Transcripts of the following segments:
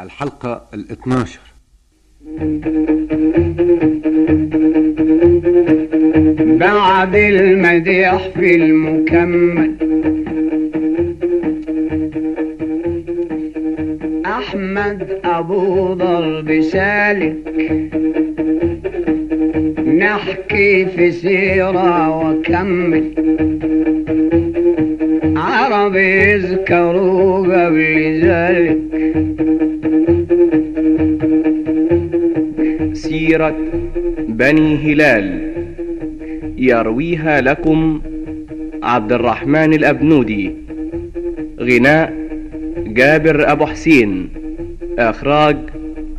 الحلقة ال 12 بعد المديح في المكمل. أحمد أبو ضرب سالك. نحكي في سيرة وكمل. عرب يذكروا قبل ذلك. سيرة بني هلال. يرويها لكم عبد الرحمن الأبنودي. غناء جابر أبو حسين. إخراج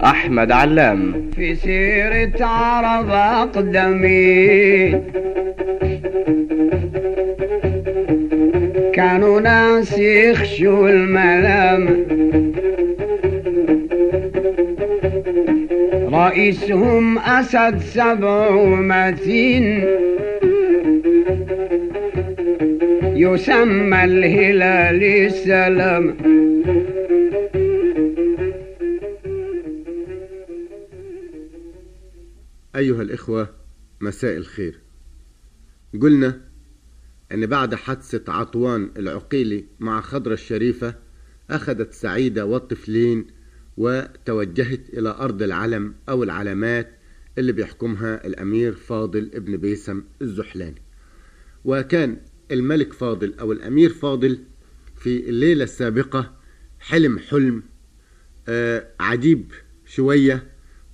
أحمد علام. في سيرة عرب أقدمين كانوا ناس يخشوا الملامة رئيسهم أسد سبع ومتين يسمى الهلال السلام. أيها الإخوة مساء الخير. قلنا أن بعد حادثة عطوان العقيلي مع خضرة الشريفة أخذت سعيدة والطفلين وتوجهت إلى أرض العلم أو العلامات اللي بيحكمها الأمير فاضل ابن بيسم الزحلاني. وكان الملك فاضل أو الأمير فاضل في الليلة السابقة حلم حلم آه، عجيب شوية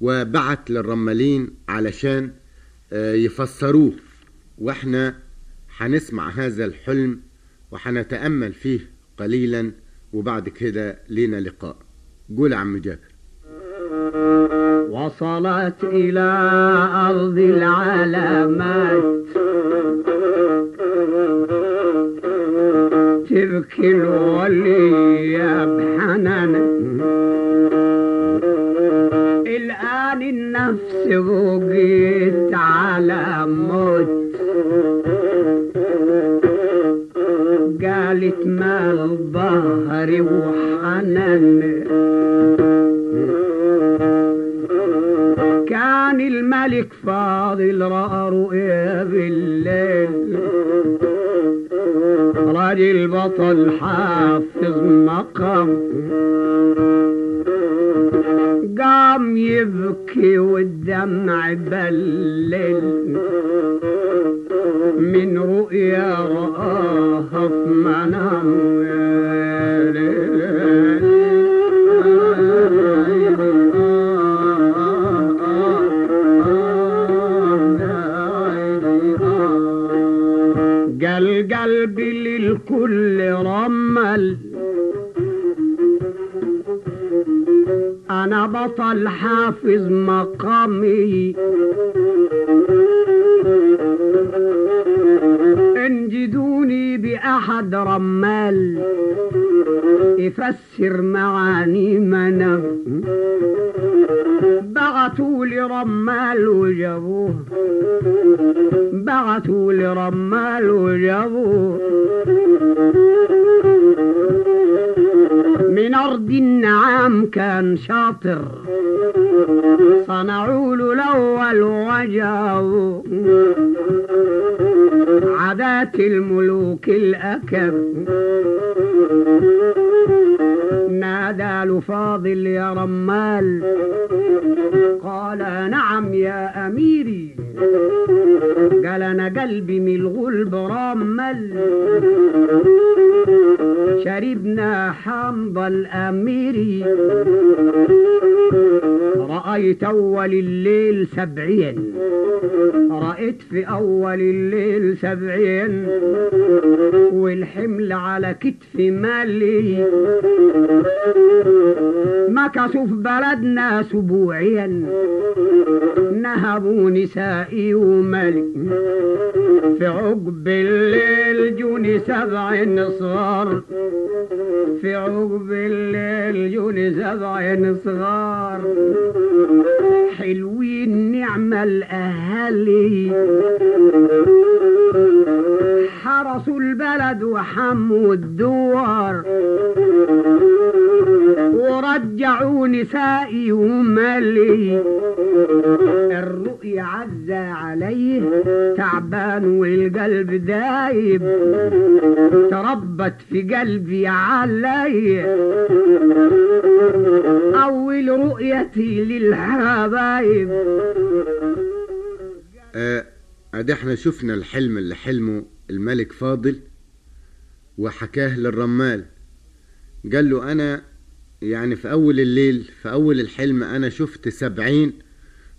وبعت للرمالين علشان آه، يفسروه. وإحنا هنسمع هذا الحلم وهنتأمل فيه قليلا وبعد كده لينا لقاء. قول يا عم جابر. وصلت إلى أرض العلامات تبكي الولية بحنان الآن النفس بقيت على موت. قالت مال ظهري وحنان كان الملك فاضل رأى رؤيا بالليل. راجل بطل حافظ مقام. قام يبكي والدمع بلل. من رؤيا رآها في منام. بطل حافظ مقامي. انجدوني بأحد رمال يفسر معاني منام بعتوا لي رمال وجابوه. بعتوا لي رمال وجابوه. من أرض النعام كان شاطر. صنعوا له الأول وجابوا عادات الملوك الأكب نادى له فاضل يا رمال. قال نعم يا أميري. قال أنا قلبي من الغلب رمل شربنا حمض الأميري. رأيت أول الليل سبعين. رأيت في أول الليل سبعين. والحمل على كتفي مالي. مكثوا في بلدنا أسبوعين نهبوا نسائي وملك في عقب الليل جوني سبع صغار. في عقب الليل جوني سبع صغار. حلوين نعم الأهالي. حرسوا البلد وحموا الدوار. رجعوا نسائي ومالي الرؤيا عزة عليه تعبان والقلب دايب. تربت في قلبي علي أول رؤيتي للحبايب آه، ادي إحنا شفنا الحلم اللي حلمه. الملك فاضل وحكاه للرمال. قال له أنا يعني في أول الليل في أول الحلم أنا شفت سبعين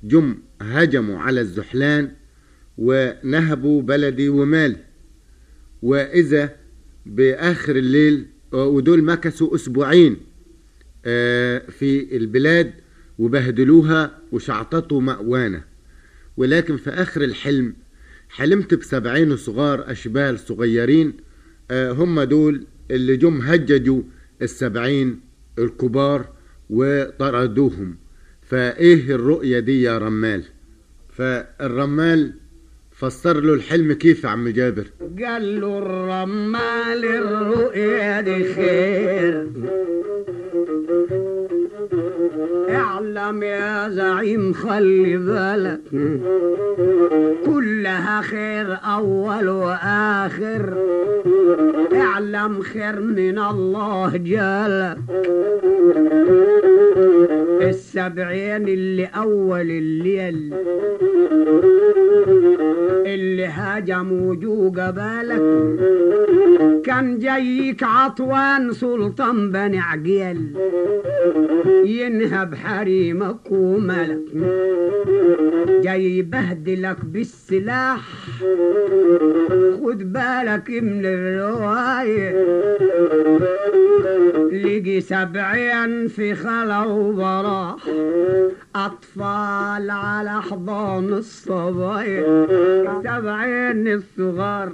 جم هجموا على الزحلان ونهبوا بلدي ومالي. وإذا بآخر الليل ودول مكثوا أسبوعين آه، في البلاد وبهدلوها وشعططوا مأوانا. ولكن في آخر الحلم حلمت بسبعين صغار أشبال صغيرين آه، هم دول اللي جم هججوا السبعين الكبار وطردوهم. فإيه الرؤية دي يا رمال؟ فالرمال فسر له الحلم كيف يا عم جابر؟ قال له الرمال الرؤيا دي خير. اعلم يا زعيم خلي بالك. كلها خير أول وآخر. اعلم خير من الله جالك السبعين اللي أول الليل. اللي هاجموا جو قبالك كان جايك عطوان سلطان بني عقيل. ينهب حريمك وملك. جاي يبهدلك بالسلاح. خد بالك من الرواية. لقي سبعين في خلا وبراح أطفال على حضان الصبايا سبعين الصغار.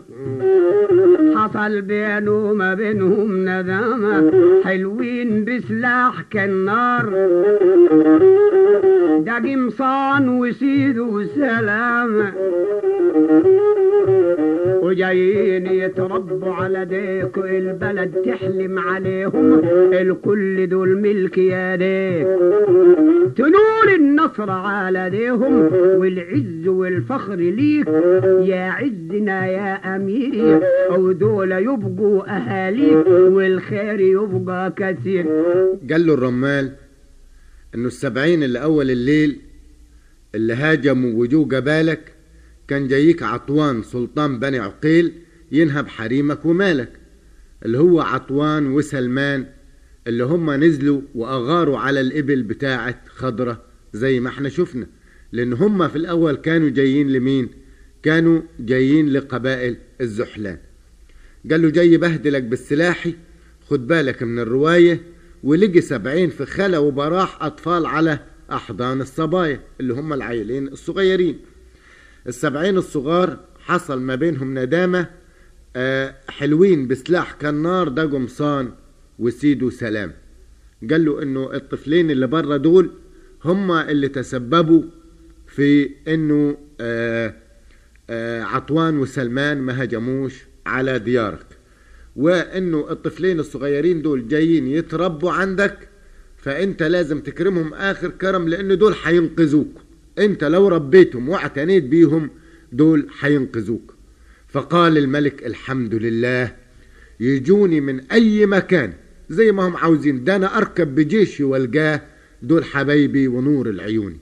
حصل بينه وما بينهم ندامة حلوين بسلاح كالنار. ده قمصان وسيد وسلامة وجايين يتربوا على ديك البلد تحلم عليهم الكل دول ملك يا ديك. تنور النصر على ديهم والعز والفخر ليك. يا عزنا يا أميري ودول يبقوا أهاليك والخير يبقى كثير. قال له الرمال إنه السبعين اللي اول الليل اللي هاجموا وجو جبالك كان جايك عطوان سلطان بني عقيل ينهب حريمك ومالك اللي هو عطوان وسلمان اللي هم نزلوا وأغاروا على الإبل بتاعة خضرة. زي ما إحنا شفنا لأن هم في الأول كانوا جايين لمين؟ كانوا جايين لقبائل الزحلان. قال له جاي بهدلك بالسلاحي خد بالك من الرواية ولقي سبعين في خلا وبراح أطفال على أحضان الصبايا اللي هم العيلين الصغيرين. السبعين الصغار حصل ما بينهم ندامة آه، حلوين بسلاح كالنار ده قمصان وسيدو سلام. قال له إنه الطفلين اللي بره دول هم اللي تسببوا في إنه آه آه عطوان وسلمان ما هجموش على ديارك. وإنه الطفلين الصغيرين دول جايين يتربوا عندك فإنت لازم تكرمهم آخر كرم لأن دول هينقذوك إنت لو ربيتهم واعتنيت بيهم دول هينقذوك فقال الملك الحمد لله يجوني من أي مكان زي ما هم عاوزين. ده أنا أركب بجيشي وألقاه دول حبايبي ونور العيون.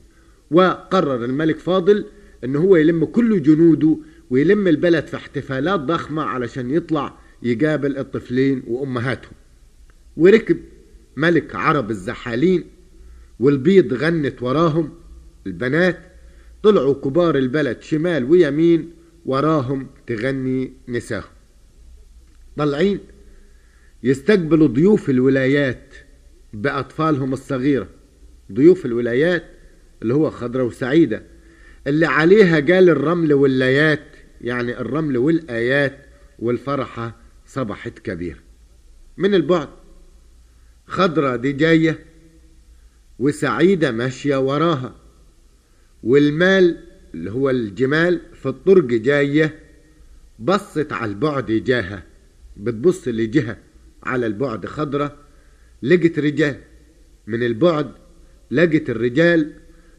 وقرر الملك فاضل إن هو يلم كل جنوده ويلم البلد في احتفالات ضخمة علشان يطلع يقابل الطفلين وأمهاتهم. وركب ملك عرب الزحالين والبيض غنت وراهم البنات. طلعوا كبار البلد شمال ويمين وراهم تغني نساهم. طالعين يستقبلوا ضيوف الولايات بأطفالهم الصغيرة. ضيوف الولايات اللي هو خضرة وسعيدة اللي عليها قال الرمل والليات يعني الرمل والآيات والفرحة صبحت كبير من البعد خضرة دي جاية وسعيدة ماشية وراها والمال اللي هو الجمال في الطرق جاية بصت على البعد جاها بتبص لجهة على البعد خضرة لقت رجال من البعد لقت الرجال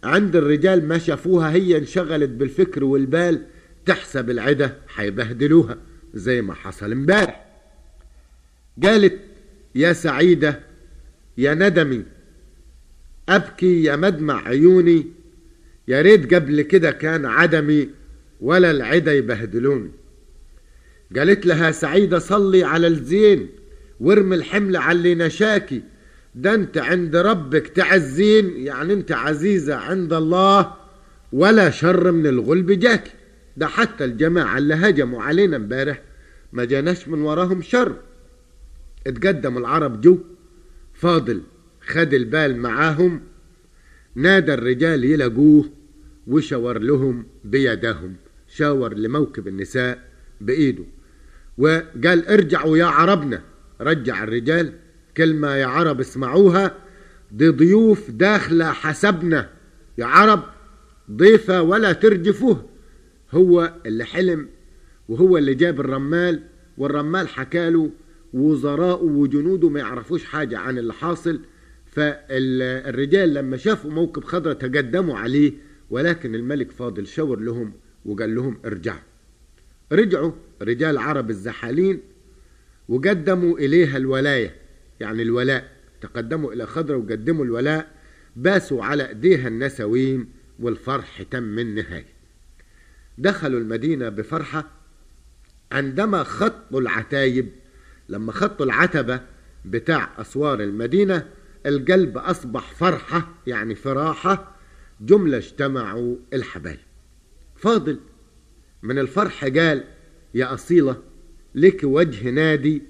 عند الرجال ما شافوها هي انشغلت بالفكر والبال تحسب العدة هيبهدلوها زي ما حصل امبارح. قالت يا سعيدة يا ندمي أبكي يا مدمع عيوني يا ريت قبل كده كان عدمي ولا العدا يبهدلوني. قالت لها سعيدة صلي على الزين وارمي الحمل على اللي نشاكي ده انت عند ربك تعزين يعني انت عزيزة عند الله ولا شر من الغلب جاكي ده حتى الجماعة اللي هجموا علينا امبارح ما جاناش من وراهم شر. اتقدم العرب جو فاضل خد البال معاهم نادى الرجال يلاقوه وشاور لهم بيدهم شاور لموكب النساء بإيده وقال ارجعوا يا عربنا رجع الرجال. كلمة يا عرب اسمعوها. دي ضيوف داخلة حسبنا. يا عرب ضيفة ولا ترجفوه. هو اللي حلم وهو اللي جاب الرمال والرمال حكاله وزراءه وجنوده ما يعرفوش حاجة عن اللي حاصل. فالرجال لما شافوا موكب خضرة تقدموا عليه ولكن الملك فاضل شاور لهم وقال لهم ارجعوا. رجعوا رجال عرب الزحالين وقدموا إليها الولاية. يعني الولاء تقدموا إلى خضرة وقدموا الولاء باسوا على أيديها النسوين والفرح تم النهاية دخلوا المدينة بفرحة عندما خطوا العتايب. لما خطوا العتبة بتاع أسوار المدينة القلب أصبح فرحة يعني فراحة جملة اجتمعوا الحبايب. فاضل من الفرح قال يا أصيلة لك وجه نادي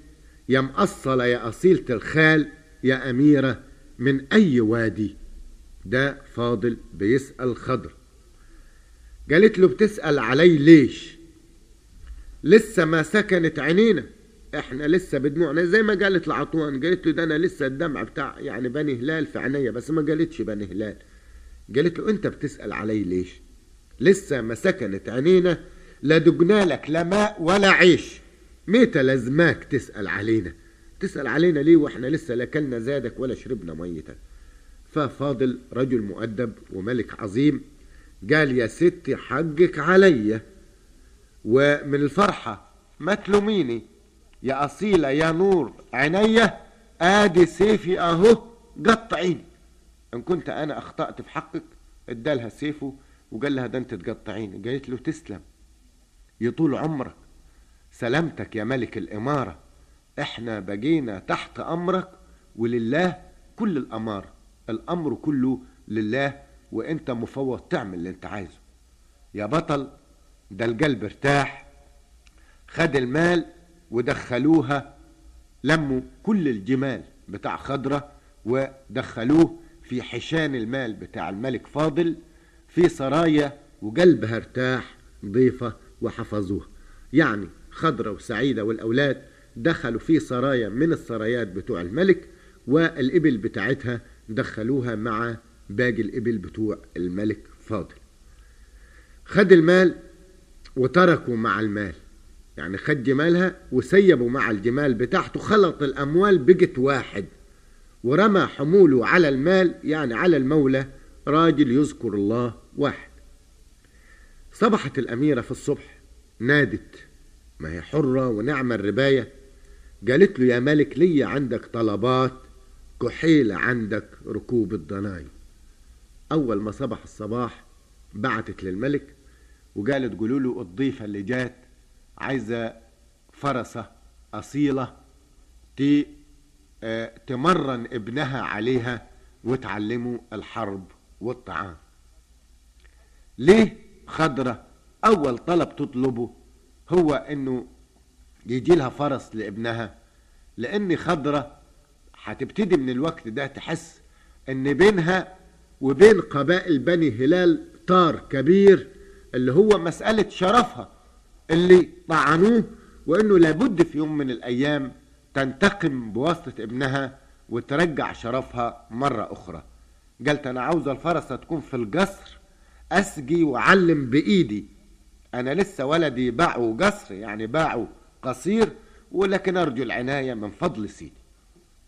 يا مقصلة يا أصيلة الخال يا أميرة من أي وادي. ده فاضل بيسأل خضر. قالت له بتسأل علي ليش؟ لسه ما سكنت عينينا. إحنا لسه بدموعنا زي ما قالت لعطوان قالت له ده أنا لسه الدمع بتاع يعني بني هلال في عينيا. بس ما قالتش بني هلال. قالت له أنت بتسأل علي ليش؟ لسه ما سكنت عينينا. لا دقنا لك لا ماء ولا عيش. ميتة لازماك تسأل علينا. تسأل علينا ليه وإحنا لسه لا كلنا زادك ولا شربنا ميتك ففاضل رجل مؤدب وملك عظيم قال يا ستي حقك عليا ومن الفرحة ما تلوميني يا أصيلة يا نور عينيا آدي سيفي أهو قطعيني. إن كنت أنا أخطأت في حقك ادالها سيفه وقال لها ده أنت تقطعيني. قالت له تسلم. يطول عمرك. سلامتك يا ملك الإمارة. إحنا بقينا تحت أمرك ولله كل الأمارة الأمر كله لله وأنت مفوض تعمل اللي أنت عايزه. يا بطل ده القلب ارتاح. خد المال ودخلوها لموا كل الجمال بتاع خضرة ودخلوه في حشان المال بتاع الملك فاضل في سرايا وقلبها ارتاح ضيفة وحفظوها. يعني خضرة وسعيدة والأولاد دخلوا في سرايا من السرايات بتوع الملك والإبل بتاعتها دخلوها مع باقي الإبل بتوع الملك فاضل. خد المال وتركوا مع المال. يعني خد جمالها وسيبوا مع الجمال بتاعته خلط الأموال بقت واحد. ورمى حموله على المال يعني على المولى راجل يذكر الله واحد. صبحت الأميرة في الصبح نادت ما هي حرة ونعمة الرباية. قالت له يا ملك لي عندك طلبات كحيلة عندك ركوب الضناي أول ما صبح الصباح بعتت للملك وقالت قولوا له الضيفة اللي جات عايزة فرسة أصيلة تي آه تمرن ابنها عليها وتعلمه الحرب والطعام. ليه؟ خضرة. أول طلب تطلبه هو إنه يجي لها فرس لابنها لأن خضرة هتبتدي من الوقت ده تحس إن بينها وبين قبائل بني هلال طار كبير اللي هو مسألة شرفها اللي طعنوه وإنه لابد في يوم من الأيام تنتقم بواسطة ابنها وترجع شرفها مرة أخرى. قالت أنا عاوزة الفرسة تكون في القصر أسقي وأعلم بإيدي. أنا لسه ولدي باعوا قصر يعني باعوا قصير ولكن أرجو العناية من فضل سيدي.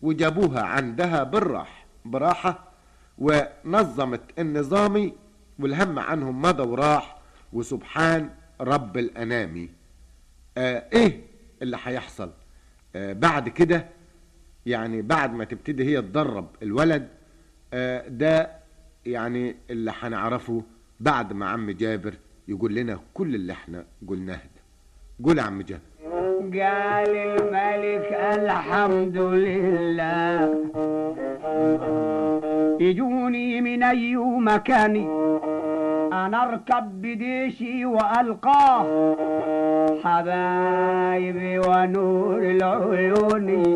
وجابوها عندها بالراح براحة ونظمت النظامي والهم عنهم مضى وراح. وسبحان رب الأنامي آه إيه اللي هيحصل؟ آه بعد كده يعني بعد ما تبتدي هي تدرب الولد آه ده يعني اللي هنعرفه بعد ما عم جابر يقول لنا كل اللي إحنا قلناه ده. قول يا عم جابر قال الملك الحمد لله. يجوني من أي مكان. أنا أركب بديشي وألقاه. حبايبي ونور العيون.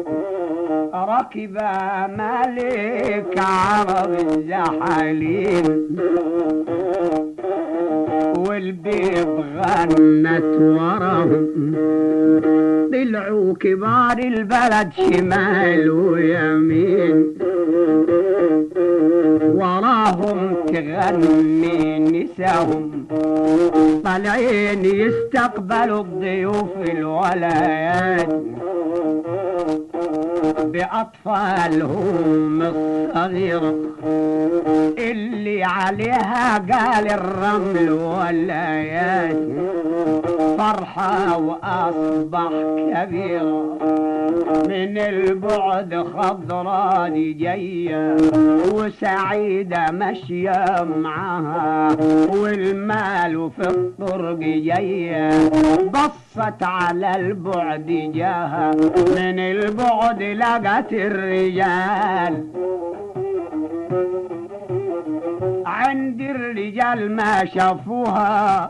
ركب ملك عرب الزحالين والبيض غنت وراهم طلعوا كبار البلد شمال ويمين. وراهم تغني نساهم. طالعين يستقبلوا الضيوف الولايات بأطفالهم الصغيرة اللي عليها قال الرمل والآيات فرحة وأصبح كبيرة من البعد خضراء دي جاية وسعيدة ماشية معاها والمال في الطرق جاية بصت على البعد جاها. من البعد لقت الرجال. عند الرجال ما شافوها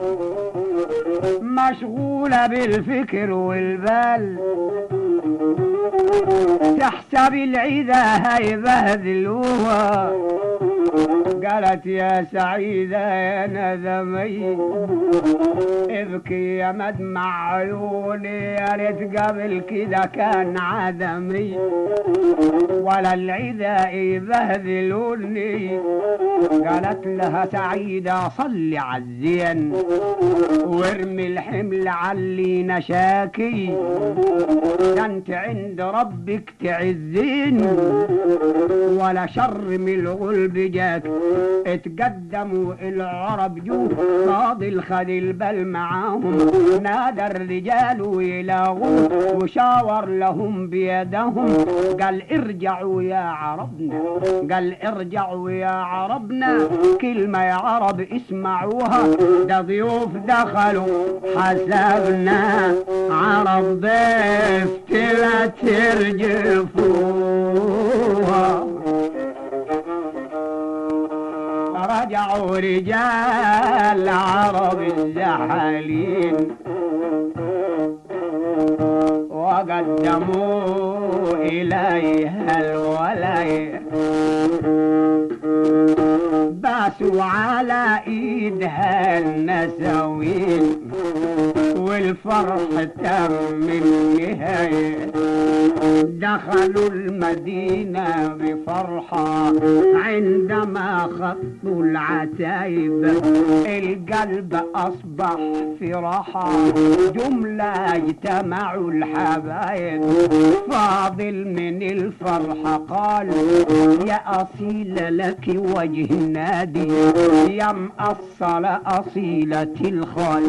مشغولة بالفكر والبال. تحسب العيدة هيبهدلوها قالت يا سعيدة يا ندمي ابكي يا مدمع عيوني يا ريت قبل كده كان عدمي. ولا العدا يبهدلوني قالت لها سعيدة صلي عالزين وارمي الحمل علي نشاكي. ده انت عند ربك تعزين ولا شر من الغلب جاك اتقدموا العرب جو فاضل خد البل معاهم نادى الرجال ويلاغوه وشاور لهم بيدهم. قال ارجعوا يا عربنا قال ارجعوا يا عربنا كلمة يا عرب اسمعوها. ده ضيوف دخلوا حسبنا عرب ضيف ترجفوها. رجعوا رجال عرب الزحالين وقدموا إليها الولاية باسوا على إيدها النساوين والفرح تم النهاية دخلوا المدينة بفرحة عندما خطوا العتايب. القلب أصبح في راحة جملة اجتمعوا الحبايب. فاضل من الفرحة قال يا أصيل لك وجه نادي يا مأصل أصيلة الخال.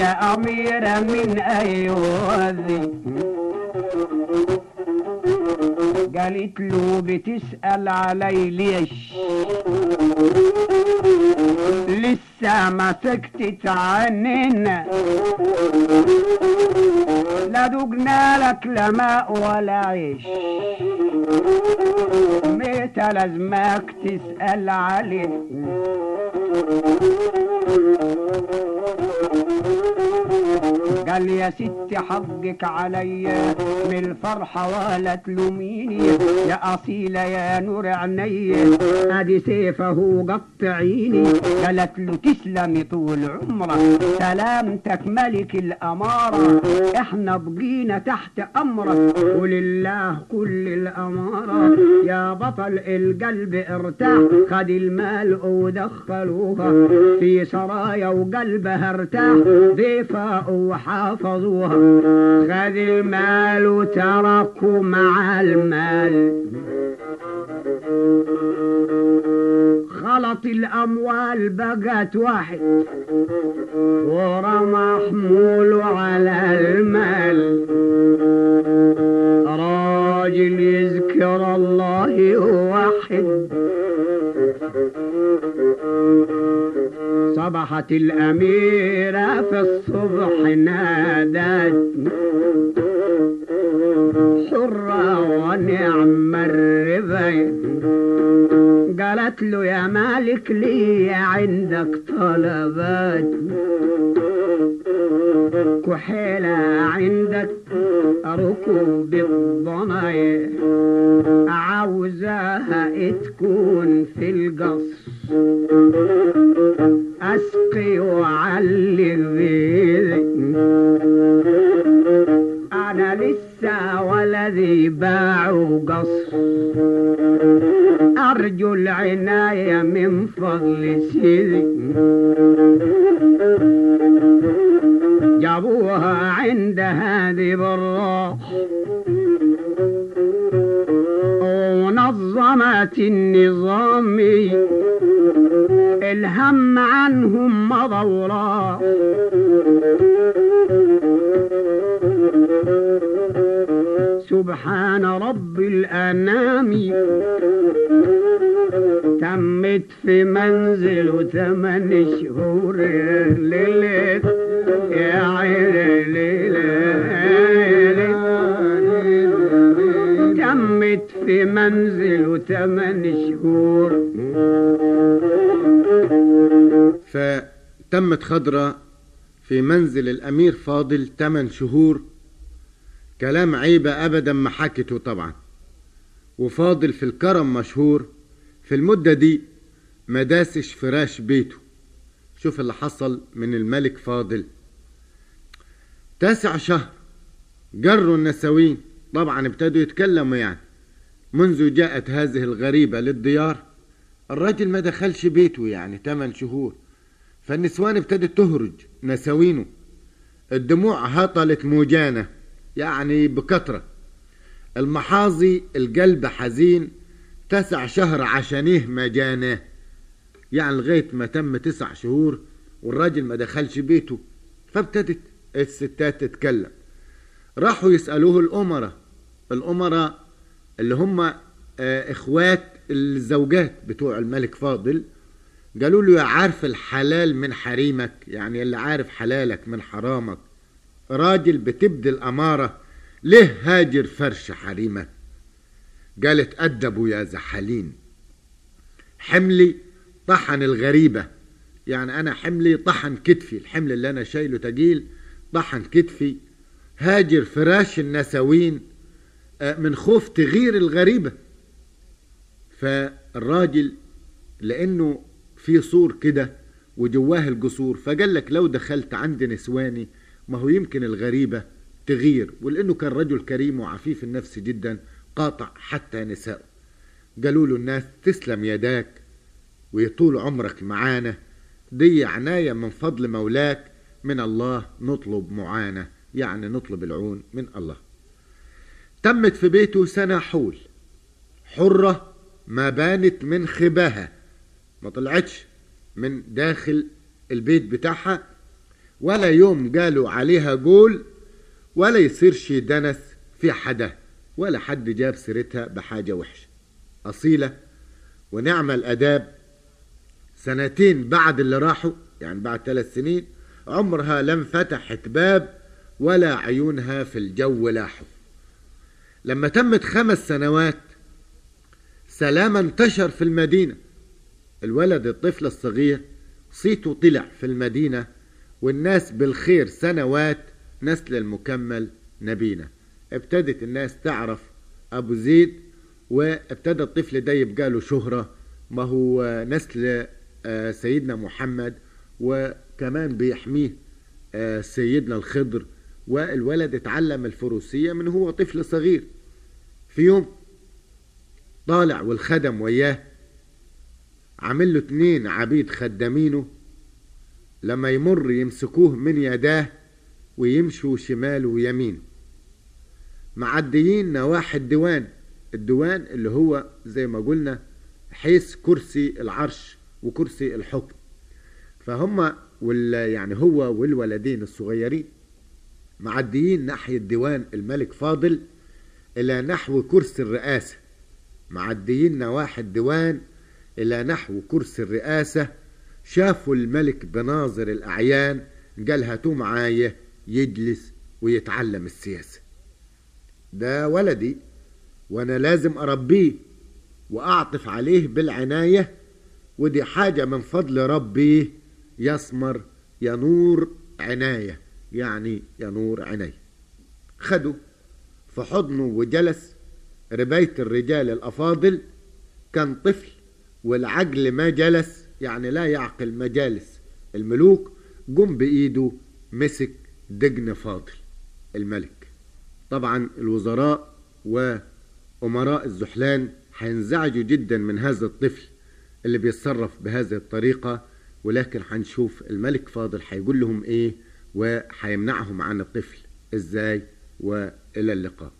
يا من أيوذي قالت له بتسأل علي ليش؟ لسه ما سكتت عننا. لا دقنا لك لا ماء ولا عيش. متى لازمك تسأل عليه قال يا ست حقك عليا من الفرحة ولا تلوميني يا أصيلة يا نور عيني. ادي سيفه قطعيني قالت له تسلمي طول عمرك. سلامتك ملك الأمارة. إحنا بقينا تحت أمرك. ولله كل الأمارة. يا بطل القلب ارتاح. خد المال ودخلوها. في سرايا وقلبها ارتاح. ضيفة وحافظوها خد المال وتركوا مع المال. صبحت الأموال بقت واحد. ورمى حموله على المال. راجل يذكر الله واحد. صبحت الأميرة في الصبح نادت حرة ونعم الربين قالت له يا مالك لي عندك طلبات. كحيلة عندك ركوب الضنايا عاوزاها تكون في القصر. أسقي وعلق بيدي أنا لسه ولدي باعوا قصر أرجو العناية من فضل سيدي. تمت في منزل ثمان شهور ليلة يا عيني ليلة تمت في منزل ثمان شهور. فتمت خضرة في منزل الأمير فاضل 8 شهور. كلام عيبة أبدا ما حكته طبعا. وفاضل في الكرم مشهور في المدة دي ما داسش فراش بيته. شوف اللي حصل من الملك فاضل. تاسع شهر جروا النسوين. طبعا ابتدوا يتكلموا يعني. منذ جاءت هذه الغريبة للديار الراجل ما دخلش بيته يعني 8 شهور. فالنسوان ابتدت تهرج نسوينه. الدموع هطلت موجانة يعني بكثرة. المحاظي القلب حزين تسع شهر عشانيه مجانه يعني لغاية ما تم تسع شهور والراجل ما دخلش بيته فابتدت الستات تتكلم. راحوا يسألوه الأمراء الأمراء اللي هم آه، إخوات الزوجات بتوع الملك فاضل قالوا له يا عارف الحلال من حريمك يعني اللي عارف حلالك من حرامك. راجل بتبدي الأمارة ليه هاجر فرش حريمك؟ قالت أدبوا يا زحالين حملي طحن الغريبة. يعني أنا حملي طحن كتفي. الحمل اللي أنا شايله تقيل طحن كتفي. هاجر فراش النسوين آه، من خوف تغيير الغريبة. فالراجل لأنه في سور كده وجواه القصور فقال لك لو دخلت عند نسواني ما هو يمكن الغريبة تغير ولأنه كان رجل كريم وعفيف النفس جدا قاطع حتى نساءه. قالوا له الناس تسلم يداك ويطول عمرك معانا دي عناية من فضل مولاك من الله نطلب معانة يعني نطلب العون من الله. تمت في بيته سنة حول حرة ما بانت من خباها ما طلعتش من داخل البيت بتاعها ولا يوم قالوا عليها قول ولا يصيرش دنس في حدا ولا حد جاب سيرتها بحاجة وحشة. أصيلة ونعم الأداب سنتين بعد اللي راحوا يعني بعد ثلاث سنين عمرها لم فتحت باب ولا عيونها في الجو لاحوا. لما تمت خمس سنوات سلام انتشر في المدينة. الولد الطفل الصغير صيته طلع في المدينة والناس بالخير سنوات نسل المكمل نبينا. ابتدت الناس تعرف أبو زيد وابتدى الطفل ده يبقى له شهرة ما هو نسل آه، سيدنا محمد وكمان بيحميه آه، سيدنا الخضر. والولد اتعلم الفروسية من هو طفل صغير. في يوم طالع والخدم وياه عامل له اتنين عبيد خدامينه. لما يمر يمسكوه من يداه ويمشوا شمال ويمين. معديين نواحي الديوان الديوان اللي هو زي ما قلنا حيث كرسي العرش وكرسي الحكم. فهم وال يعني هو والولدين الصغيرين معديين ناحية ديوان الملك فاضل إلى نحو كرسي الرئاسة. معديين نواحي الديوان إلى نحو كرسي الرئاسة. شافوا الملك بناظر الأعيان قال هاتوا معايا. يجلس ويتعلم السياسة. ده ولدي وأنا لازم أربيه وأعطف عليه بالعناية ودي حاجة من فضل ربي يسمر ينور عناية يعني ينور عينيه خده في حضنه وجلس رباية الرجال الأفاضل كان طفل والعجل ما جلس يعني لا يعقل مجالس. الملوك قم بإيده مسك دجن فاضل الملك. طبعا الوزراء وأمراء الزحلان هينزعجوا جدا من هذا الطفل اللي بيتصرف بهذه الطريقة ولكن هنشوف الملك فاضل هيقول لهم إيه وهيمنعهم عن الطفل. إزاي وإلى اللقاء.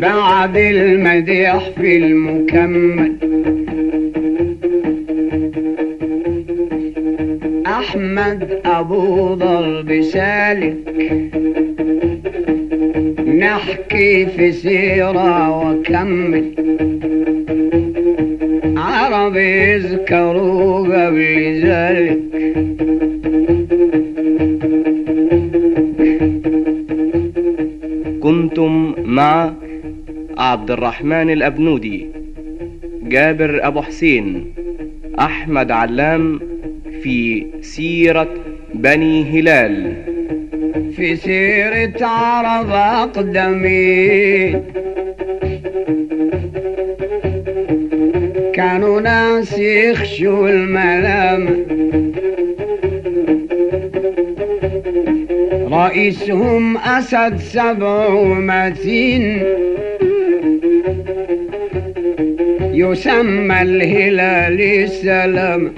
بعد المديح في المكمل. أحمد أبو ضرب سالك. نحكي في سيرة وكمل. عرب يذكروا قبل ذلك. كنتم مع عبد الرحمن الأبنودي جابر أبو حسين أحمد علام في سيرة بني هلال. في سيرة عرب أقدمين كانوا ناس يخشوا الملام. رئيسهم أسد سبع ومتين. يسمى الهلال السلام